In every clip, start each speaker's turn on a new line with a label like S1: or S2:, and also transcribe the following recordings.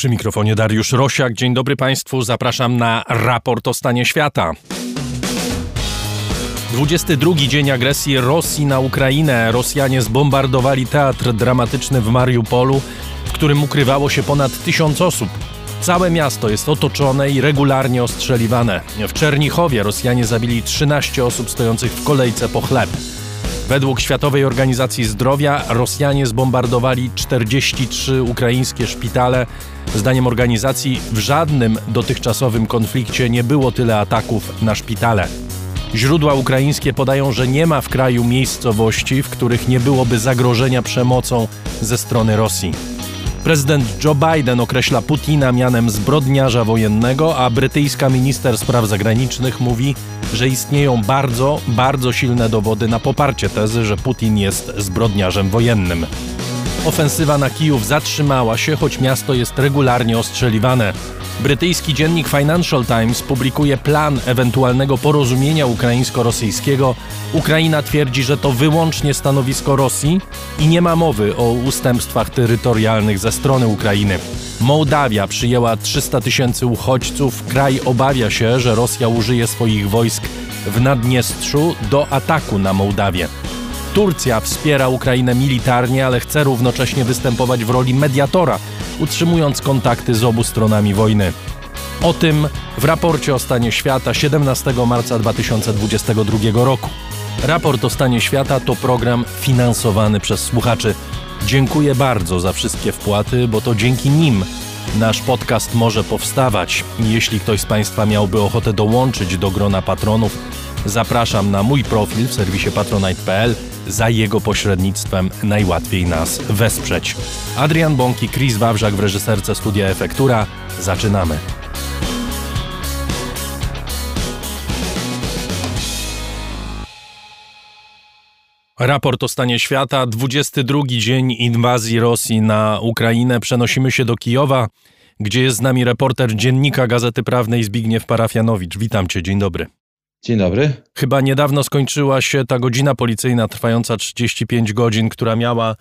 S1: Przy mikrofonie Dariusz Rosiak. Dzień dobry Państwu. Zapraszam na raport o stanie świata. 22 dzień agresji Rosji na Ukrainę. Rosjanie zbombardowali teatr dramatyczny w Mariupolu, w którym ukrywało się ponad tysiąc osób. Całe miasto jest otoczone i regularnie ostrzeliwane. W Czernichowie Rosjanie zabili 13 osób stojących w kolejce po chleb. Według Światowej Organizacji Zdrowia Rosjanie zbombardowali 43 ukraińskie szpitale. Zdaniem organizacji w żadnym dotychczasowym konflikcie nie było tyle ataków na szpitale. Źródła ukraińskie podają, że nie ma w kraju miejscowości, w których nie byłoby zagrożenia przemocą ze strony Rosji. Prezydent Joe Biden określa Putina mianem zbrodniarza wojennego, a brytyjska minister spraw zagranicznych mówi, że istnieją bardzo, bardzo silne dowody na poparcie tezy, że Putin jest zbrodniarzem wojennym. Ofensywa na Kijów zatrzymała się, choć miasto jest regularnie ostrzeliwane. Brytyjski dziennik Financial Times publikuje plan ewentualnego porozumienia ukraińsko-rosyjskiego. Ukraina twierdzi, że to wyłącznie stanowisko Rosji i nie ma mowy o ustępstwach terytorialnych ze strony Ukrainy. Mołdawia przyjęła 300 tysięcy uchodźców. Kraj obawia się, że Rosja użyje swoich wojsk w Naddniestrzu do ataku na Mołdawię. Turcja wspiera Ukrainę militarnie, ale chce równocześnie występować w roli mediatora, utrzymując kontakty z obu stronami wojny. O tym w raporcie o stanie świata 17 marca 2022 roku. Raport o stanie świata to program finansowany przez słuchaczy. Dziękuję bardzo za wszystkie wpłaty, bo to dzięki nim nasz podcast może powstawać. Jeśli ktoś z Państwa miałby ochotę dołączyć do grona patronów, zapraszam na mój profil w serwisie patronite.pl za jego pośrednictwem najłatwiej nas wesprzeć. Adrian Bąki, Chris Wawrzak w reżyserce Studia Efektura. Zaczynamy. Raport o stanie świata, 22 dzień inwazji Rosji na Ukrainę. Przenosimy się do Kijowa, gdzie jest z nami reporter dziennika Gazety Prawnej Zbigniew Parafianowicz. Witam cię, dzień dobry.
S2: Dzień dobry.
S1: Chyba niedawno skończyła się ta godzina policyjna trwająca 35 godzin, która miała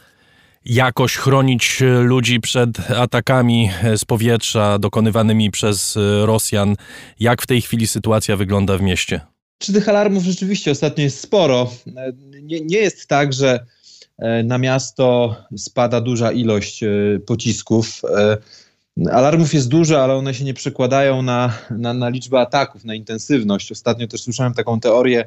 S1: jakoś chronić ludzi przed atakami z powietrza dokonywanymi przez Rosjan. Jak w tej chwili sytuacja wygląda w mieście?
S2: Czy tych alarmów rzeczywiście ostatnio jest sporo? Nie, nie jest tak, że e, na miasto spada duża ilość e, pocisków. Alarmów jest dużo, ale one się nie przekładają na, na, na liczbę ataków, na intensywność. Ostatnio też słyszałem taką teorię,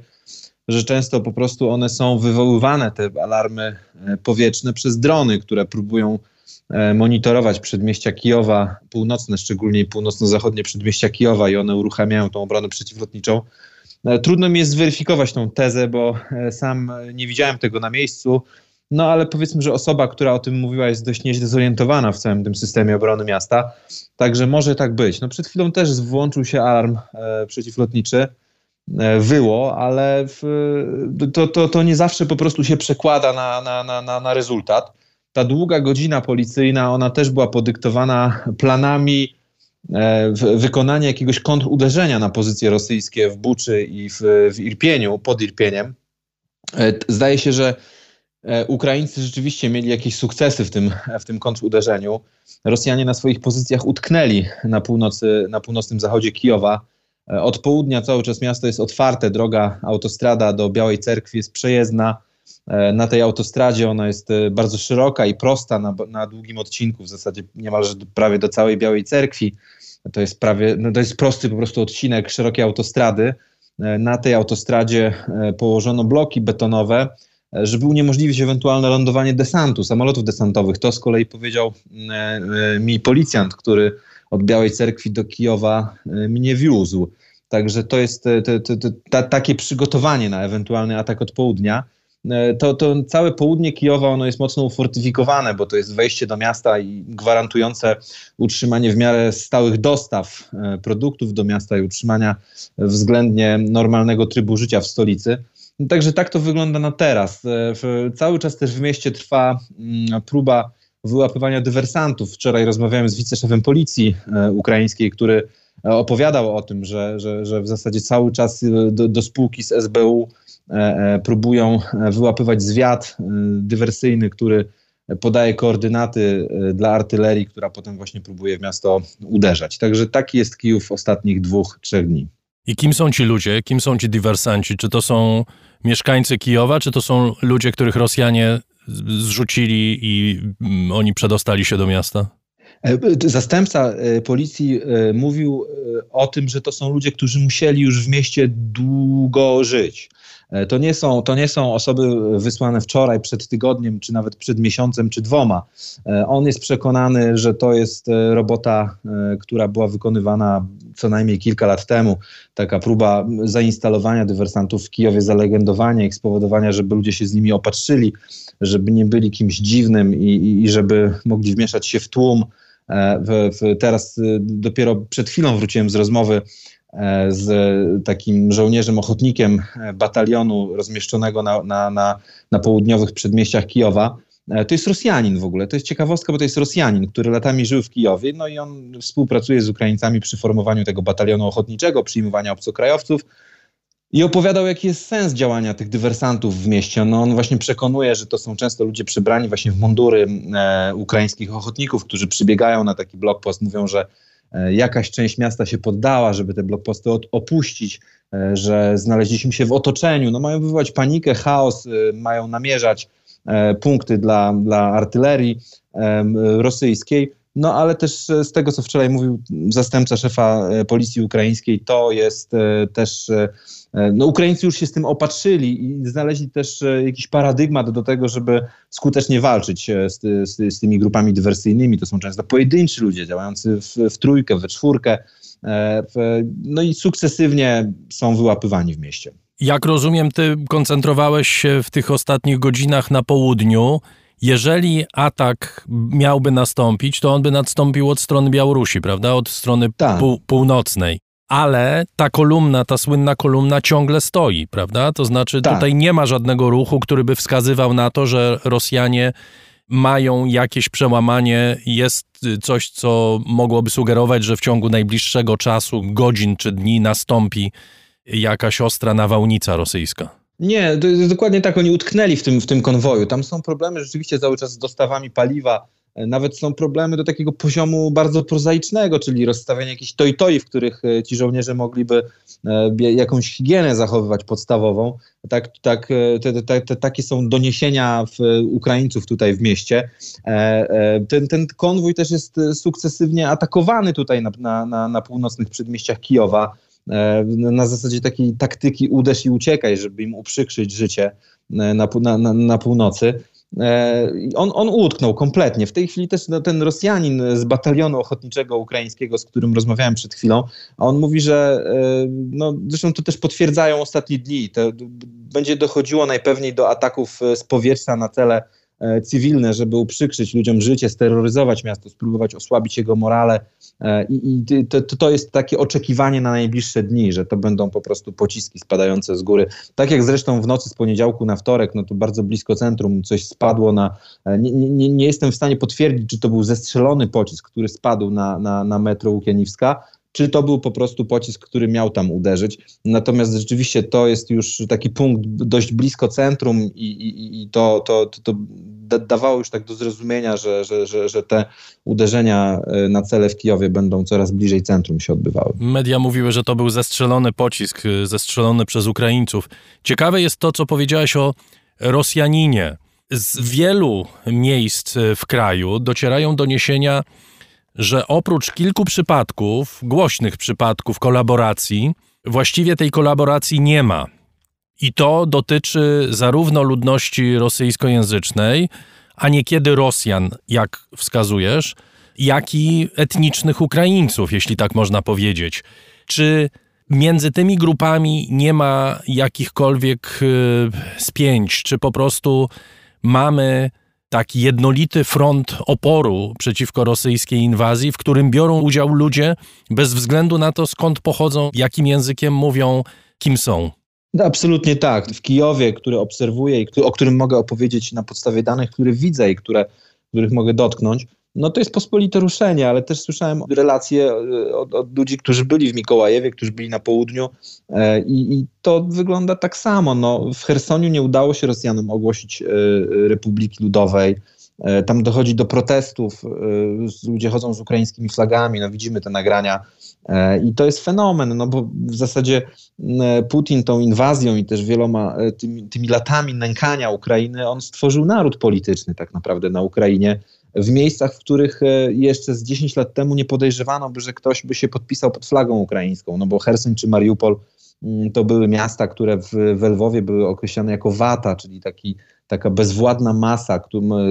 S2: że często po prostu one są wywoływane, te alarmy e, powietrzne, przez drony, które próbują e, monitorować przedmieścia Kijowa, północne, szczególnie północno-zachodnie przedmieścia Kijowa i one uruchamiają tą obronę przeciwlotniczą. E, trudno mi jest zweryfikować tą tezę, bo sam nie widziałem tego na miejscu. No ale powiedzmy, że osoba, która o tym mówiła, jest dość nieźle zorientowana w całym tym systemie obrony miasta. Także może tak być. No przed chwilą też włączył się alarm e, przeciwlotniczy. E, wyło, ale w, to, to, to nie zawsze po prostu się przekłada na, na, na, na rezultat. Ta długa godzina policyjna, ona też była podyktowana planami e, wykonania jakiegoś kontruderzenia na pozycje rosyjskie w Buczy i w, w Irpieniu, pod Irpieniem. E, zdaje się, że E, Ukraińcy rzeczywiście mieli jakieś sukcesy w tym, w tym kontruderzeniu. Rosjanie na swoich pozycjach utknęli na, północy, na północnym zachodzie Kijowa. E, od południa cały czas miasto jest otwarte, droga, autostrada do Białej Cerkwi jest przejezdna. E, na tej autostradzie ona jest bardzo szeroka i prosta na, na długim odcinku, w zasadzie niemalże prawie do całej Białej Cerkwi. To jest prawie, no to jest prosty po prostu odcinek szerokiej autostrady. Na tej autostradzie położono bloki betonowe, żeby uniemożliwić ewentualne lądowanie desantu, samolotów desantowych. To z kolei powiedział e, e, mi policjant, który od Białej Cerkwi do Kijowa e, mnie wiózł. Także to jest te, te, te, takie przygotowanie na ewentualny atak od południa. To, to całe południe Kijowa ono jest mocno ufortyfikowane, bo to jest wejście do miasta i gwarantujące utrzymanie w miarę stałych dostaw produktów do miasta i utrzymania względnie normalnego trybu życia w stolicy. No, także tak to wygląda na teraz. E, cały czas też w mieście trwa mm, próba wyłapywania dywersantów. Wczoraj rozmawiałem z wiceszefem policji e, ukraińskiej, który e, opowiadał o tym, że, że, że w zasadzie cały czas do, do spółki z SBU próbują wyłapywać zwiat dywersyjny, który podaje koordynaty dla artylerii, która potem właśnie próbuje w miasto uderzać. Także taki jest Kijów ostatnich dwóch, trzech dni.
S1: I kim są ci ludzie? Kim są ci dywersanci? Czy to są mieszkańcy Kijowa, czy to są ludzie, których Rosjanie zrzucili i mm, oni przedostali się do miasta?
S2: E, zastępca e, policji e, mówił o tym, że to są ludzie, którzy musieli już w mieście długo żyć. E, to nie, są, to nie są osoby wysłane wczoraj, przed tygodniem, czy nawet przed miesiącem, czy dwoma. E, on jest przekonany, że to jest e, robota, która była wykonywana co najmniej kilka lat temu. Taka próba zainstalowania dywersantów w Kijowie, zalegendowania ich, spowodowania, żeby ludzie się z nimi opatrzyli, żeby nie byli kimś dziwnym i, i, żeby mogli wmieszać się w tłum. W, w, teraz dopiero przed chwilą wróciłem z rozmowy z takim żołnierzem ochotnikiem e, batalionu rozmieszczonego na, na, na, na południowych przedmieściach Kijowa. E, to jest Rosjanin w ogóle. To jest ciekawostka, bo to jest Rosjanin, który latami żył w Kijowie, no i on współpracuje z Ukraińcami przy formowaniu tego batalionu ochotniczego, przyjmowania obcokrajowców. I opowiadał, jaki jest sens działania tych dywersantów w mieście. No, on właśnie przekonuje, że to są często ludzie przebrani właśnie w mundury e, ukraińskich ochotników, którzy przybiegają na taki blokpost, mówią, że E, jakaś część miasta się poddała, żeby te blokposty opuścić, e, że znaleźliśmy się w otoczeniu. No mają wywołać panikę, chaos, e, mają namierzać punkty dla, dla artylerii rosyjskiej. No ale też z tego, co wczoraj mówił zastępca szefa policji ukraińskiej, to jest też E, no, Ukraińcy już się z tym opatrzyli i znaleźli też e, jakiś paradygmat do tego, żeby skutecznie walczyć e, z, z, z tymi grupami dywersyjnymi. To są często pojedynczy ludzie działający w, w trójkę, we czwórkę. W, no i sukcesywnie są wyłapywani w mieście.
S1: Jak rozumiem, ty koncentrowałeś się w tych ostatnich godzinach na południu. Jeżeli atak miałby nastąpić, to on by nastąpił od strony Białorusi, prawda? Od strony tak. pół, północnej ale ta kolumna, ta słynna kolumna ciągle stoi, prawda? To znaczy tak. tutaj nie ma żadnego ruchu, który by wskazywał na to, że Rosjanie mają jakieś przełamanie, jest coś, co mogłoby sugerować, że w ciągu najbliższego czasu, godzin czy dni nastąpi jakaś ostra nawałnica rosyjska.
S2: Nie, dokładnie tak oni utknęli w tym, w tym konwoju. Tam są problemy rzeczywiście cały czas z dostawami paliwa nawet są problemy do takiego poziomu bardzo prozaicznego, czyli rozstawienie jakichś toj-toi, w których e, ci żołnierze mogliby e, jakąś higienę zachowywać podstawową. Tak, tak, te, te, te, takie są doniesienia Ukraińców tutaj w mieście. Ten, ten konwój też jest sukcesywnie atakowany tutaj na, na, na, północnych przedmieściach Kijowa na zasadzie takiej taktyki uderz i uciekaj, żeby im uprzykrzyć życie na, na, na północy. E, on, on utknął kompletnie. W tej chwili też no, ten Rosjanin z batalionu ochotniczego ukraińskiego, z którym rozmawiałem przed chwilą, on mówi, że e, no, zresztą to też potwierdzają ostatnie dni. To będzie dochodziło najpewniej do ataków z powietrza na cele E, cywilne, żeby uprzykrzyć ludziom życie, steroryzować miasto, spróbować osłabić jego morale. E, I, i to, to jest takie oczekiwanie na najbliższe dni, że to będą po prostu pociski spadające z góry. Tak jak zresztą w nocy z poniedziałku na wtorek, no to bardzo blisko centrum coś spadło na. E, nie, nie, nie jestem w stanie potwierdzić, czy to był zestrzelony pocisk, który spadł na, na, na metro Łukianiwska czy to był po prostu pocisk, który miał tam uderzyć. Natomiast rzeczywiście to jest już taki punkt dość blisko centrum i, i, i to, to, to, to, dawało już tak do zrozumienia, że, że, że, że te uderzenia e, na cele w Kijowie będą coraz bliżej centrum się odbywały.
S1: Media mówiły, że to był zestrzelony pocisk, e, zestrzelony przez Ukraińców. Ciekawe jest to, co powiedziałeś o Rosjaninie. Z wielu miejsc e, w kraju docierają doniesienia, że oprócz kilku przypadków, głośnych przypadków kolaboracji, właściwie tej kolaboracji nie ma. I to dotyczy zarówno ludności rosyjskojęzycznej, a niekiedy Rosjan, jak wskazujesz, jak i etnicznych Ukraińców, jeśli tak można powiedzieć. Czy między tymi grupami nie ma jakichkolwiek y, spięć, czy po prostu mamy taki jednolity front oporu przeciwko rosyjskiej inwazji, w którym biorą udział ludzie bez względu na to, skąd pochodzą, jakim językiem mówią, kim są.
S2: No, absolutnie tak. W Kijowie, który obserwuję i o którym mogę opowiedzieć na podstawie danych, które widzę i które, których mogę dotknąć, no to jest pospolite ruszenie, ale też słyszałem relacje e, od, od ludzi, którzy byli w Mikołajewie, którzy byli na południu e, i, i, to wygląda tak samo. No, w Chersoniu nie udało się Rosjanom ogłosić e, Republiki Ludowej. tam dochodzi do protestów, ludzie chodzą z ukraińskimi flagami, no widzimy te nagrania i to jest fenomen, no bo w zasadzie Putin tą inwazją i też wieloma tymi, tymi latami nękania Ukrainy, on stworzył naród polityczny tak naprawdę na Ukrainie, w miejscach, w których e, jeszcze z 10 lat temu nie podejrzewano by, że ktoś by się podpisał pod flagą ukraińską, no bo Hersoń czy Mariupol mm, to były miasta, które w, w Lwowie były określane jako wata, czyli taki, taka bezwładna masa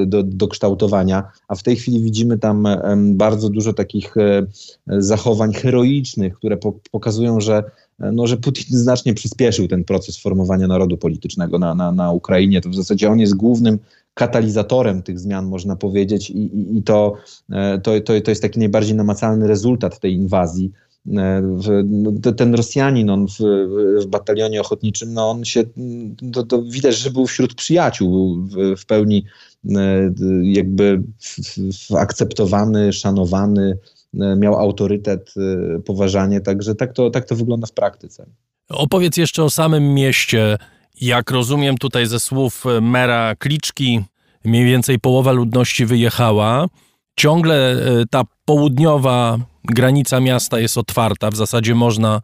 S2: do, do kształtowania, a w tej chwili widzimy tam bardzo dużo takich e, zachowań heroicznych, które pokazują, że e, no, że Putin znacznie przyspieszył ten proces formowania narodu politycznego na, na, na Ukrainie. To w zasadzie on jest głównym katalizatorem tych zmian, można powiedzieć, i, i, i to, e, to, to, to jest taki najbardziej namacalny rezultat tej inwazji. E, no, ten Rosjanin on w, w, batalionie ochotniczym, no on się, to, to widać, że był wśród przyjaciół, w, w pełni e, jakby akceptowany, szanowany, miał autorytet, poważanie, także tak to, tak to wygląda w praktyce.
S1: Opowiedz jeszcze o samym mieście. Jak rozumiem tutaj ze słów mera Kliczki, mniej więcej połowa ludności wyjechała. Ciągle e, ta południowa granica miasta jest otwarta, w zasadzie można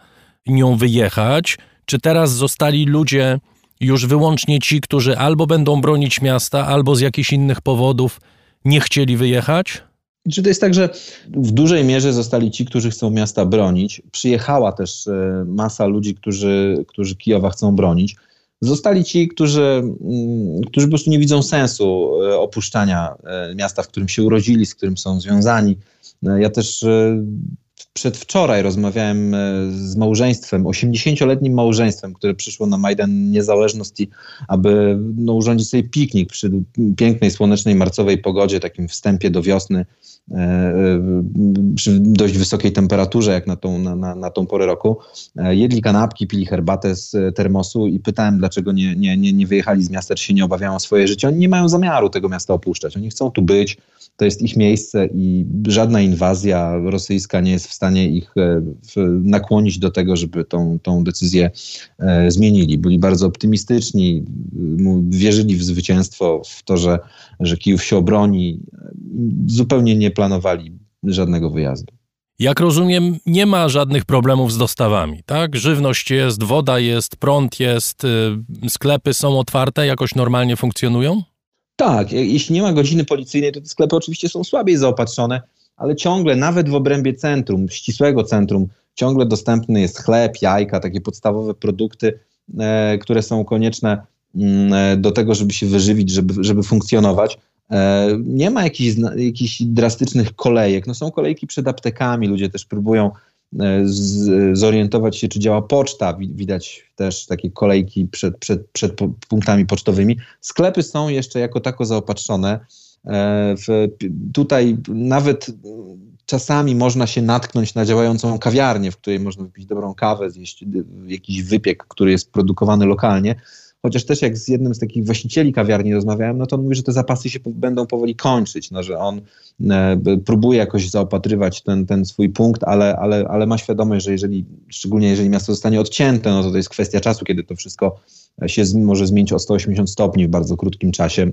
S1: nią wyjechać. Czy teraz zostali ludzie już wyłącznie ci, którzy albo będą bronić miasta, albo z jakichś innych powodów nie chcieli wyjechać?
S2: Czy to jest tak, że w dużej mierze zostali ci, którzy chcą miasta bronić? Przyjechała też e, masa ludzi, którzy, którzy Kijowa chcą bronić. Zostali ci, którzy, mm, którzy po prostu nie widzą sensu e, opuszczania e, miasta, w którym się urodzili, z którym są związani. E, ja też przedwczoraj rozmawiałem z małżeństwem, 80-letnim małżeństwem, które przyszło na Majdan Niezależności, aby no, urządzić sobie piknik przy pięknej, słonecznej, marcowej pogodzie, takim wstępie do wiosny przy dość wysokiej temperaturze, jak na tą, na, na tą porę roku. E, jedli kanapki, pili herbatę z termosu i pytałem, dlaczego nie, nie, nie, nie wyjechali z miasta, czy się nie obawiają o swoje życie. Oni nie mają zamiaru tego miasta opuszczać. Oni chcą tu być, to jest ich miejsce i żadna inwazja rosyjska nie jest w stanie ich nakłonić do tego, żeby tą, tą decyzję zmienili. Byli bardzo optymistyczni, wierzyli w zwycięstwo, w to, że, że Kijów się obroni. Zupełnie nie planowali żadnego wyjazdu.
S1: Jak rozumiem, nie ma żadnych problemów z dostawami, tak? Żywność jest, woda jest, prąd jest, y, sklepy są otwarte, jakoś normalnie funkcjonują?
S2: Tak, jeśli nie ma godziny policyjnej, to te sklepy oczywiście są słabiej zaopatrzone, ale ciągle, nawet w obrębie centrum, ścisłego centrum, ciągle dostępny jest chleb, jajka, takie podstawowe produkty, e, które są konieczne mm, e, do tego, żeby się wyżywić, żeby, żeby funkcjonować. E, nie ma jakichś, jakichś drastycznych kolejek. No są kolejki przed aptekami, ludzie też próbują e, zorientować się, czy działa poczta. Widać też takie kolejki przed, przed, przed punktami pocztowymi. Sklepy są jeszcze jako tako zaopatrzone. E, tutaj nawet czasami można się natknąć na działającą kawiarnię, w której można wypić dobrą kawę, zjeść jakiś wypiek, który jest produkowany lokalnie. Chociaż też jak z jednym z takich właścicieli kawiarni rozmawiałem, no to on mówi, że te zapasy się będą powoli kończyć, no, że on e, próbuje jakoś zaopatrywać ten, ten swój punkt, ale, ale, ale ma świadomość, że jeżeli, szczególnie jeżeli miasto zostanie odcięte, no to to jest kwestia czasu, kiedy to wszystko się może zmienić o 180 stopni w bardzo krótkim czasie,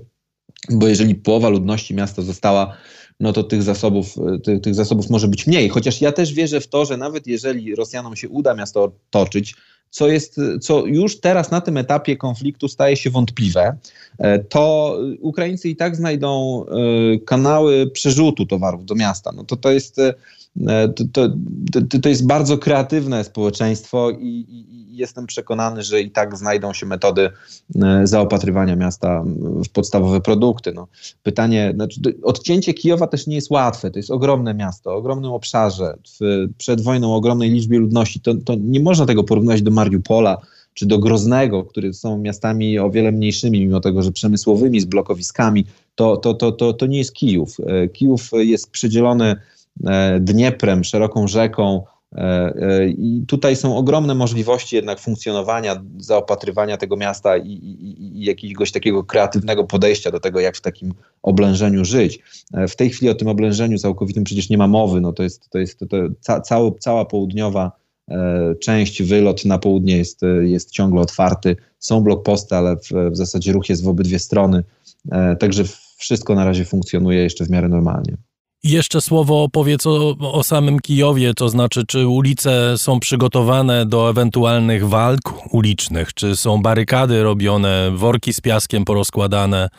S2: bo jeżeli połowa ludności miasta została no to tych zasobów, tych, tych zasobów może być mniej. Chociaż ja też wierzę w to, że nawet jeżeli Rosjanom się uda miasto toczyć, co, jest, co już teraz na tym etapie konfliktu staje się wątpliwe, e, to Ukraińcy i tak znajdą e, kanały przerzutu towarów do miasta. No to, to jest e, to, to, to jest bardzo kreatywne społeczeństwo i, i, jestem przekonany, że i tak znajdą się metody zaopatrywania miasta w podstawowe produkty. No, pytanie, znaczy, odcięcie Kijowa też nie jest łatwe. To jest ogromne miasto, o ogromnym obszarze, w, przed wojną ogromnej liczbie ludności. To, to nie można tego porównać do Mariupola, czy do Groznego, które są miastami o wiele mniejszymi, mimo tego, że przemysłowymi, z blokowiskami, to, to, to, to, to nie jest Kijów. Kijów jest przydzielony E, Dnieprem, szeroką rzeką. E, e, I tutaj są ogromne możliwości jednak funkcjonowania, zaopatrywania tego miasta i, i, i, jakiegoś takiego kreatywnego podejścia do tego, jak w takim oblężeniu żyć. W tej chwili o tym oblężeniu całkowitym przecież nie ma mowy. No to jest, to jest to, to ca, cała, cała południowa część, wylot na południe jest, jest ciągle otwarty. Są blokposty, ale w, w zasadzie ruch jest w obydwie strony. Także wszystko na razie funkcjonuje jeszcze w miarę normalnie.
S1: Jeszcze słowo powiedz o, o, samym Kijowie, to znaczy, czy ulice są przygotowane do ewentualnych walk ulicznych, czy są barykady robione, worki z piaskiem porozkładane,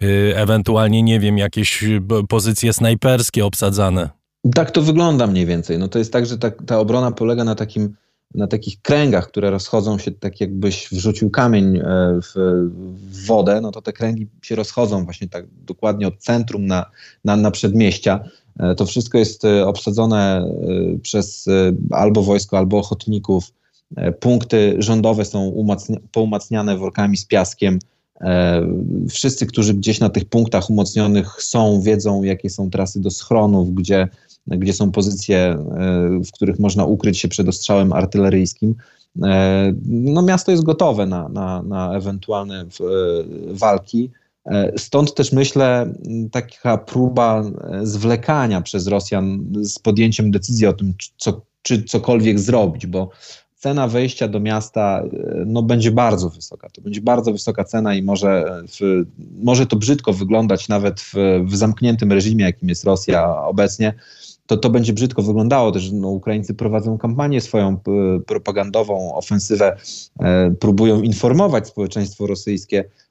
S1: yy, ewentualnie, nie wiem, jakieś y, pozycje snajperskie obsadzane.
S2: Tak to wygląda mniej więcej. No to jest tak, że ta, ta obrona polega na takim na takich kręgach, które rozchodzą się tak jakbyś wrzucił kamień e, w, w, wodę, no to te kręgi się rozchodzą właśnie tak dokładnie od centrum na, na, na przedmieścia. E, to wszystko jest e, obsadzone przez albo wojsko, albo ochotników. Punkty rządowe są umacnia, poumacniane workami z piaskiem. Wszyscy, którzy gdzieś na tych punktach umocnionych są, wiedzą, jakie są trasy do schronów, gdzie gdzie są pozycje, e, w których można ukryć się przed ostrzałem artyleryjskim. E, no, miasto jest gotowe na, na, na ewentualne e, walki. Stąd też myślę, taka próba zwlekania przez Rosjan z podjęciem decyzji o tym, co, czy cokolwiek zrobić, bo cena wejścia do miasta no, będzie bardzo wysoka. To będzie bardzo wysoka cena i może, w, może to brzydko wyglądać nawet w, w zamkniętym reżimie, jakim jest Rosja obecnie to to będzie brzydko wyglądało. Też no, Ukraińcy prowadzą kampanię swoją propagandową, ofensywę, e, próbują informować społeczeństwo rosyjskie E,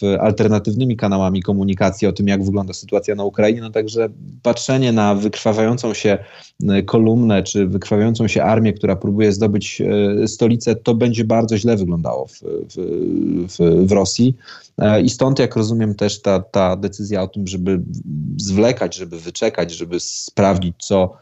S2: w alternatywnymi kanałami komunikacji o tym, jak wygląda sytuacja na Ukrainie. No także patrzenie na wykrwawiającą się e, kolumnę, czy wykrwawiającą się armię, która próbuje zdobyć e, stolicę, to będzie bardzo źle wyglądało w, w, w, w Rosji. I stąd, jak rozumiem, też ta, ta decyzja o tym, żeby zwlekać, żeby wyczekać, żeby sprawdzić, co,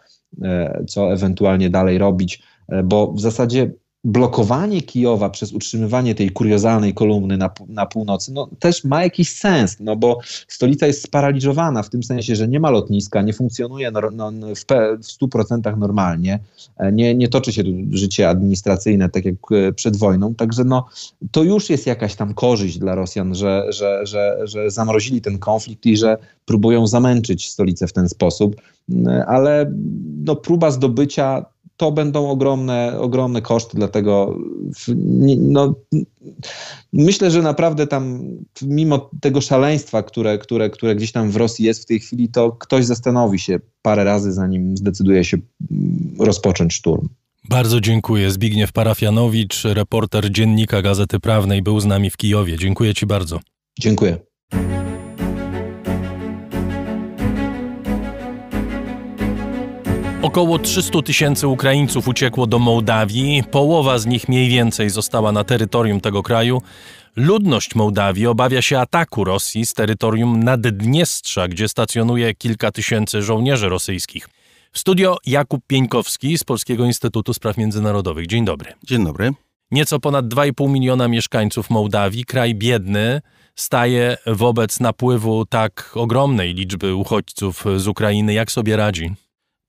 S2: co ewentualnie dalej robić, bo w zasadzie blokowanie Kijowa przez utrzymywanie tej kuriozalnej kolumny na, na północy, no, też ma jakiś sens, no bo stolica jest sparaliżowana w tym sensie, że nie ma lotniska, nie funkcjonuje no, no, w, w 100% normalnie, e, nie, nie toczy się tu życie administracyjne tak jak e, przed wojną, także no, to już jest jakaś tam korzyść dla Rosjan, że, że, że, że zamrozili ten konflikt i że próbują zamęczyć stolicę w ten sposób, e, ale no, próba zdobycia to będą ogromne, ogromne koszty, dlatego no, myślę, że naprawdę tam mimo tego szaleństwa, które, które, które gdzieś tam w Rosji jest w tej chwili, to ktoś zastanowi się parę razy, zanim zdecyduje się mm, rozpocząć szturm.
S1: Bardzo dziękuję. Zbigniew Parafianowicz, reporter Dziennika Gazety Prawnej, był z nami w Kijowie. Dziękuję Ci bardzo.
S2: Dziękuję.
S1: Około 300 tysięcy Ukraińców uciekło do Mołdawii, połowa z nich mniej więcej została na terytorium tego kraju. Ludność Mołdawii obawia się ataku Rosji z terytorium Naddniestrza, gdzie stacjonuje kilka tysięcy żołnierzy rosyjskich. W studio Jakub Pieńkowski z Polskiego Instytutu Spraw Międzynarodowych. Dzień dobry.
S3: Dzień dobry.
S1: Nieco ponad 2,5 miliona mieszkańców Mołdawii, kraj biedny, staje wobec napływu tak ogromnej liczby uchodźców z Ukrainy. Jak sobie radzi?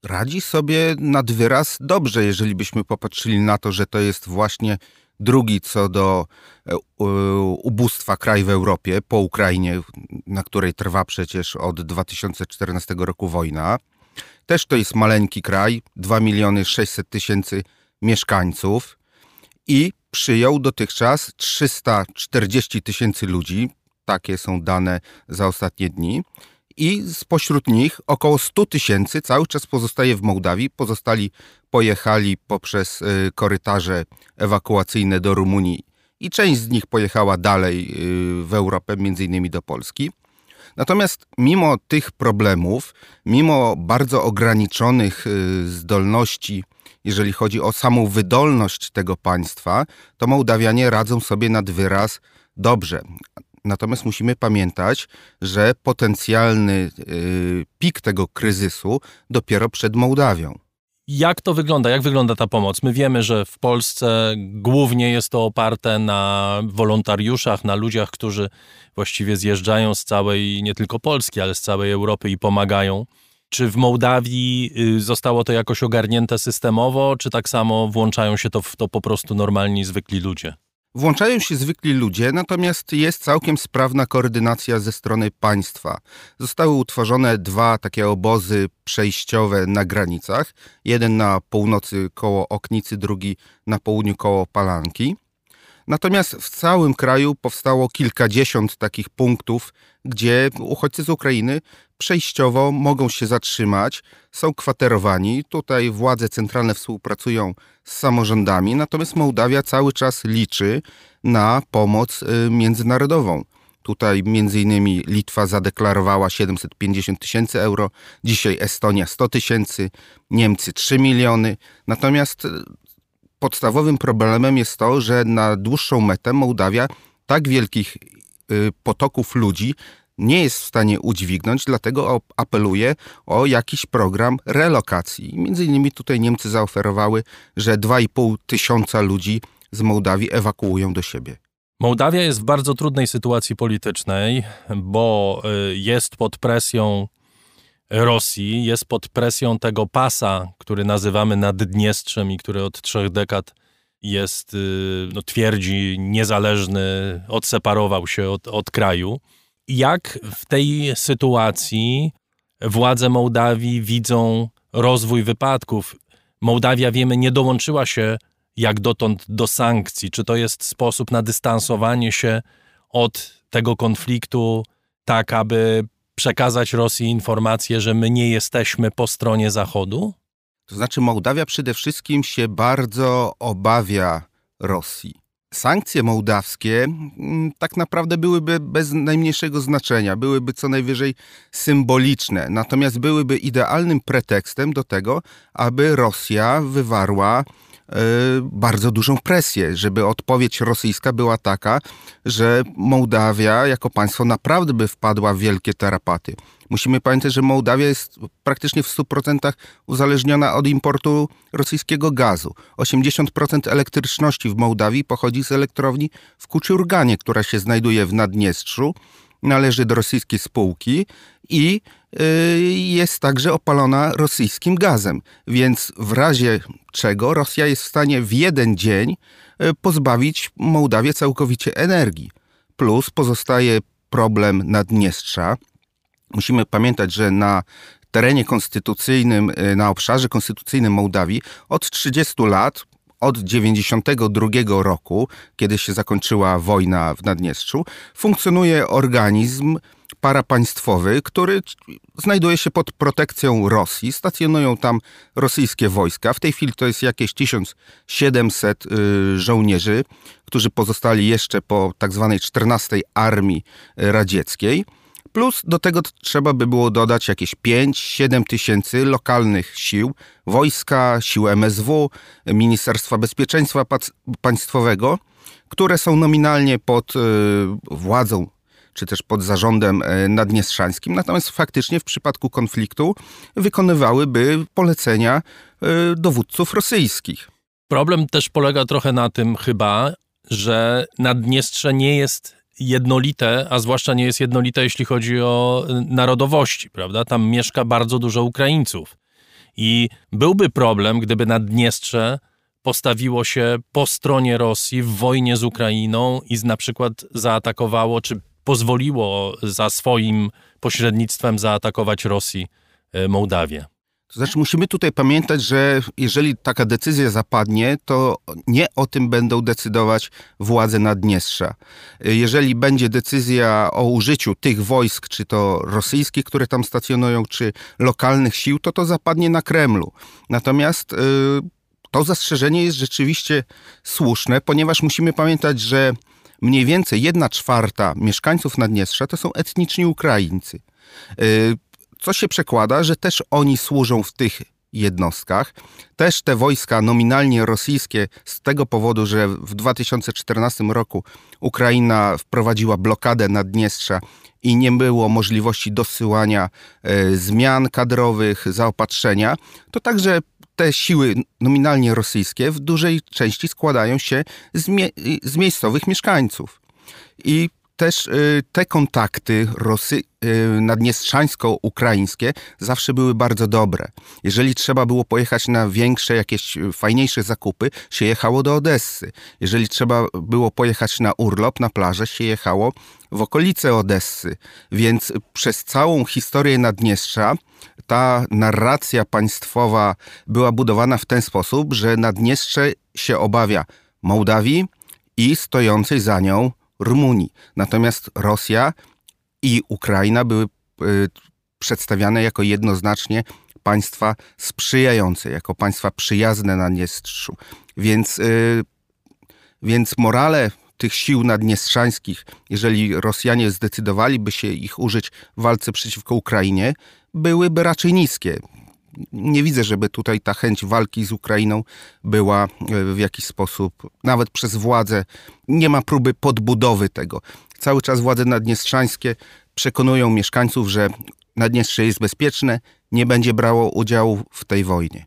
S3: Radzi sobie nad wyraz dobrze, jeżeli byśmy popatrzyli na to, że to jest właśnie drugi co do e, ubóstwa kraj w Europie, po Ukrainie, na której trwa przecież od 2014 roku wojna. Też to jest maleńki kraj, 2 miliony 600 tysięcy mieszkańców i przyjął dotychczas 340 tysięcy ludzi. Takie są dane za ostatnie dni i spośród nich około 100 tysięcy cały czas pozostaje w Mołdawii. Pozostali pojechali poprzez y, korytarze ewakuacyjne do Rumunii i część z nich pojechała dalej y, w Europę, między innymi do Polski. Natomiast mimo tych problemów, mimo bardzo ograniczonych y, zdolności, jeżeli chodzi o samą wydolność tego państwa, to Mołdawianie radzą sobie nad wyraz dobrze. Natomiast musimy pamiętać, że potencjalny y, pik tego kryzysu dopiero przed Mołdawią.
S1: Jak to wygląda? Jak wygląda ta pomoc? My wiemy, że w Polsce głównie jest to oparte na wolontariuszach, na ludziach, którzy właściwie zjeżdżają z całej, nie tylko Polski, ale z całej Europy i pomagają. Czy w Mołdawii y, zostało to jakoś ogarnięte systemowo, czy tak samo włączają się to w to po prostu normalni, zwykli ludzie?
S3: Włączają się zwykli ludzie, natomiast jest całkiem sprawna koordynacja ze strony państwa. Zostały utworzone dwa takie obozy przejściowe na granicach. Jeden na północy koło Oknicy, drugi na południu koło Palanki. Natomiast w całym kraju powstało kilkadziesiąt takich punktów, gdzie uchodźcy z Ukrainy przejściowo mogą się zatrzymać, są kwaterowani. Tutaj władze centralne współpracują z samorządami, natomiast Mołdawia cały czas liczy na pomoc y, międzynarodową. Tutaj innymi Litwa zadeklarowała 750 tysięcy euro, dzisiaj Estonia 100 tysięcy, Niemcy 3 miliony. Natomiast podstawowym problemem jest to, że na dłuższą metę Mołdawia tak wielkich y, potoków ludzi nie jest w stanie udźwignąć, dlatego apeluje o jakiś program relokacji. Między innymi tutaj Niemcy zaoferowały, że 2,5 tysiąca ludzi z Mołdawii ewakuują do siebie.
S1: Mołdawia jest w bardzo trudnej sytuacji politycznej, bo y, jest pod presją Rosji, jest pod presją tego pasa, który nazywamy Naddniestrzem i który od trzech dekad jest, y, no, twierdzi, niezależny, odseparował się od, od kraju. Jak w tej sytuacji władze Mołdawii widzą rozwój wypadków? Mołdawia, wiemy, nie dołączyła się jak dotąd do sankcji. Czy to jest sposób na dystansowanie się od tego konfliktu, tak aby przekazać Rosji informację, że my nie jesteśmy po stronie Zachodu?
S3: To znaczy, Mołdawia przede wszystkim się bardzo obawia Rosji. Sankcje mołdawskie mm, tak naprawdę byłyby bez najmniejszego znaczenia, byłyby co najwyżej symboliczne, natomiast byłyby idealnym pretekstem do tego, aby Rosja wywarła bardzo dużą presję, żeby odpowiedź rosyjska była taka, że Mołdawia jako państwo naprawdę by wpadła w wielkie tarapaty. Musimy pamiętać, że Mołdawia jest praktycznie w 100% uzależniona od importu rosyjskiego gazu. 80% elektryczności w Mołdawii pochodzi z elektrowni w Kuciurganie, która się znajduje w Naddniestrzu należy do rosyjskiej spółki i y, jest także opalona rosyjskim gazem. Więc w razie czego Rosja jest w stanie w jeden dzień y, pozbawić Mołdawię całkowicie energii. Plus pozostaje problem Naddniestrza. Musimy pamiętać, że na terenie konstytucyjnym, y, na obszarze konstytucyjnym Mołdawii od 30 lat od 92 roku, kiedy się zakończyła wojna w Naddniestrzu, funkcjonuje organizm parapaństwowy, który znajduje się pod protekcją Rosji. Stacjonują tam rosyjskie wojska. W tej chwili to jest jakieś 1700 y, żołnierzy, którzy pozostali jeszcze po tak zwanej 14 Armii Radzieckiej. Plus do tego trzeba by było dodać jakieś 5-7 tysięcy lokalnych sił, wojska, sił MSW, Ministerstwa Bezpieczeństwa Państwowego, które są nominalnie pod y, władzą czy też pod zarządem e, naddniestrzańskim, natomiast faktycznie w przypadku konfliktu wykonywałyby polecenia e, dowódców rosyjskich.
S1: Problem też polega trochę na tym chyba, że Naddniestrze nie jest jednolite, a zwłaszcza nie jest jednolite, jeśli chodzi o y, narodowości, prawda? Tam mieszka bardzo dużo Ukraińców. I byłby problem, gdyby Naddniestrze postawiło się po stronie Rosji w wojnie z Ukrainą i na przykład zaatakowało, czy pozwoliło za swoim pośrednictwem zaatakować Rosji y, Mołdawię.
S3: To znaczy, musimy tutaj pamiętać, że jeżeli taka decyzja zapadnie, to nie o tym będą decydować władze Naddniestrza. Jeżeli będzie decyzja o użyciu tych wojsk, czy to rosyjskich, które tam stacjonują, czy lokalnych sił, to to zapadnie na Kremlu. Natomiast y, to zastrzeżenie jest rzeczywiście słuszne, ponieważ musimy pamiętać, że mniej więcej jedna czwarta mieszkańców Naddniestrza to są etniczni Ukraińcy. Co się przekłada, że też oni służą w tych jednostkach. Też te wojska nominalnie rosyjskie z tego powodu, że w 2014 roku Ukraina wprowadziła blokadę Naddniestrza i nie było możliwości dosyłania e, zmian kadrowych, zaopatrzenia, to także te siły nominalnie rosyjskie w dużej części składają się z, mie z miejscowych mieszkańców. I też y, te kontakty Rosy, y, naddniestrzańsko-ukraińskie zawsze były bardzo dobre. Jeżeli trzeba było pojechać na większe, jakieś fajniejsze zakupy, się jechało do Odessy. Jeżeli trzeba było pojechać na urlop, na plażę, się jechało w okolice Odessy. Więc przez całą historię Naddniestrza ta narracja państwowa była budowana w ten sposób, że Naddniestrze się obawia Mołdawii, i stojącej za nią Rumunii. Natomiast Rosja i Ukraina były przedstawiane jako jednoznacznie państwa sprzyjające, jako państwa przyjazne na Naddniestrzu. Więc, yy, więc morale tych sił naddniestrzańskich, jeżeli Rosjanie zdecydowaliby się ich użyć w walce przeciwko Ukrainie, byłyby raczej niskie. Nie widzę, żeby tutaj ta chęć walki z Ukrainą była y, w jakiś sposób, nawet przez władze, nie ma próby podbudowy tego. Cały czas władze naddniestrzańskie przekonują mieszkańców, że Naddniestrze jest bezpieczne, nie będzie brało udziału w tej wojnie.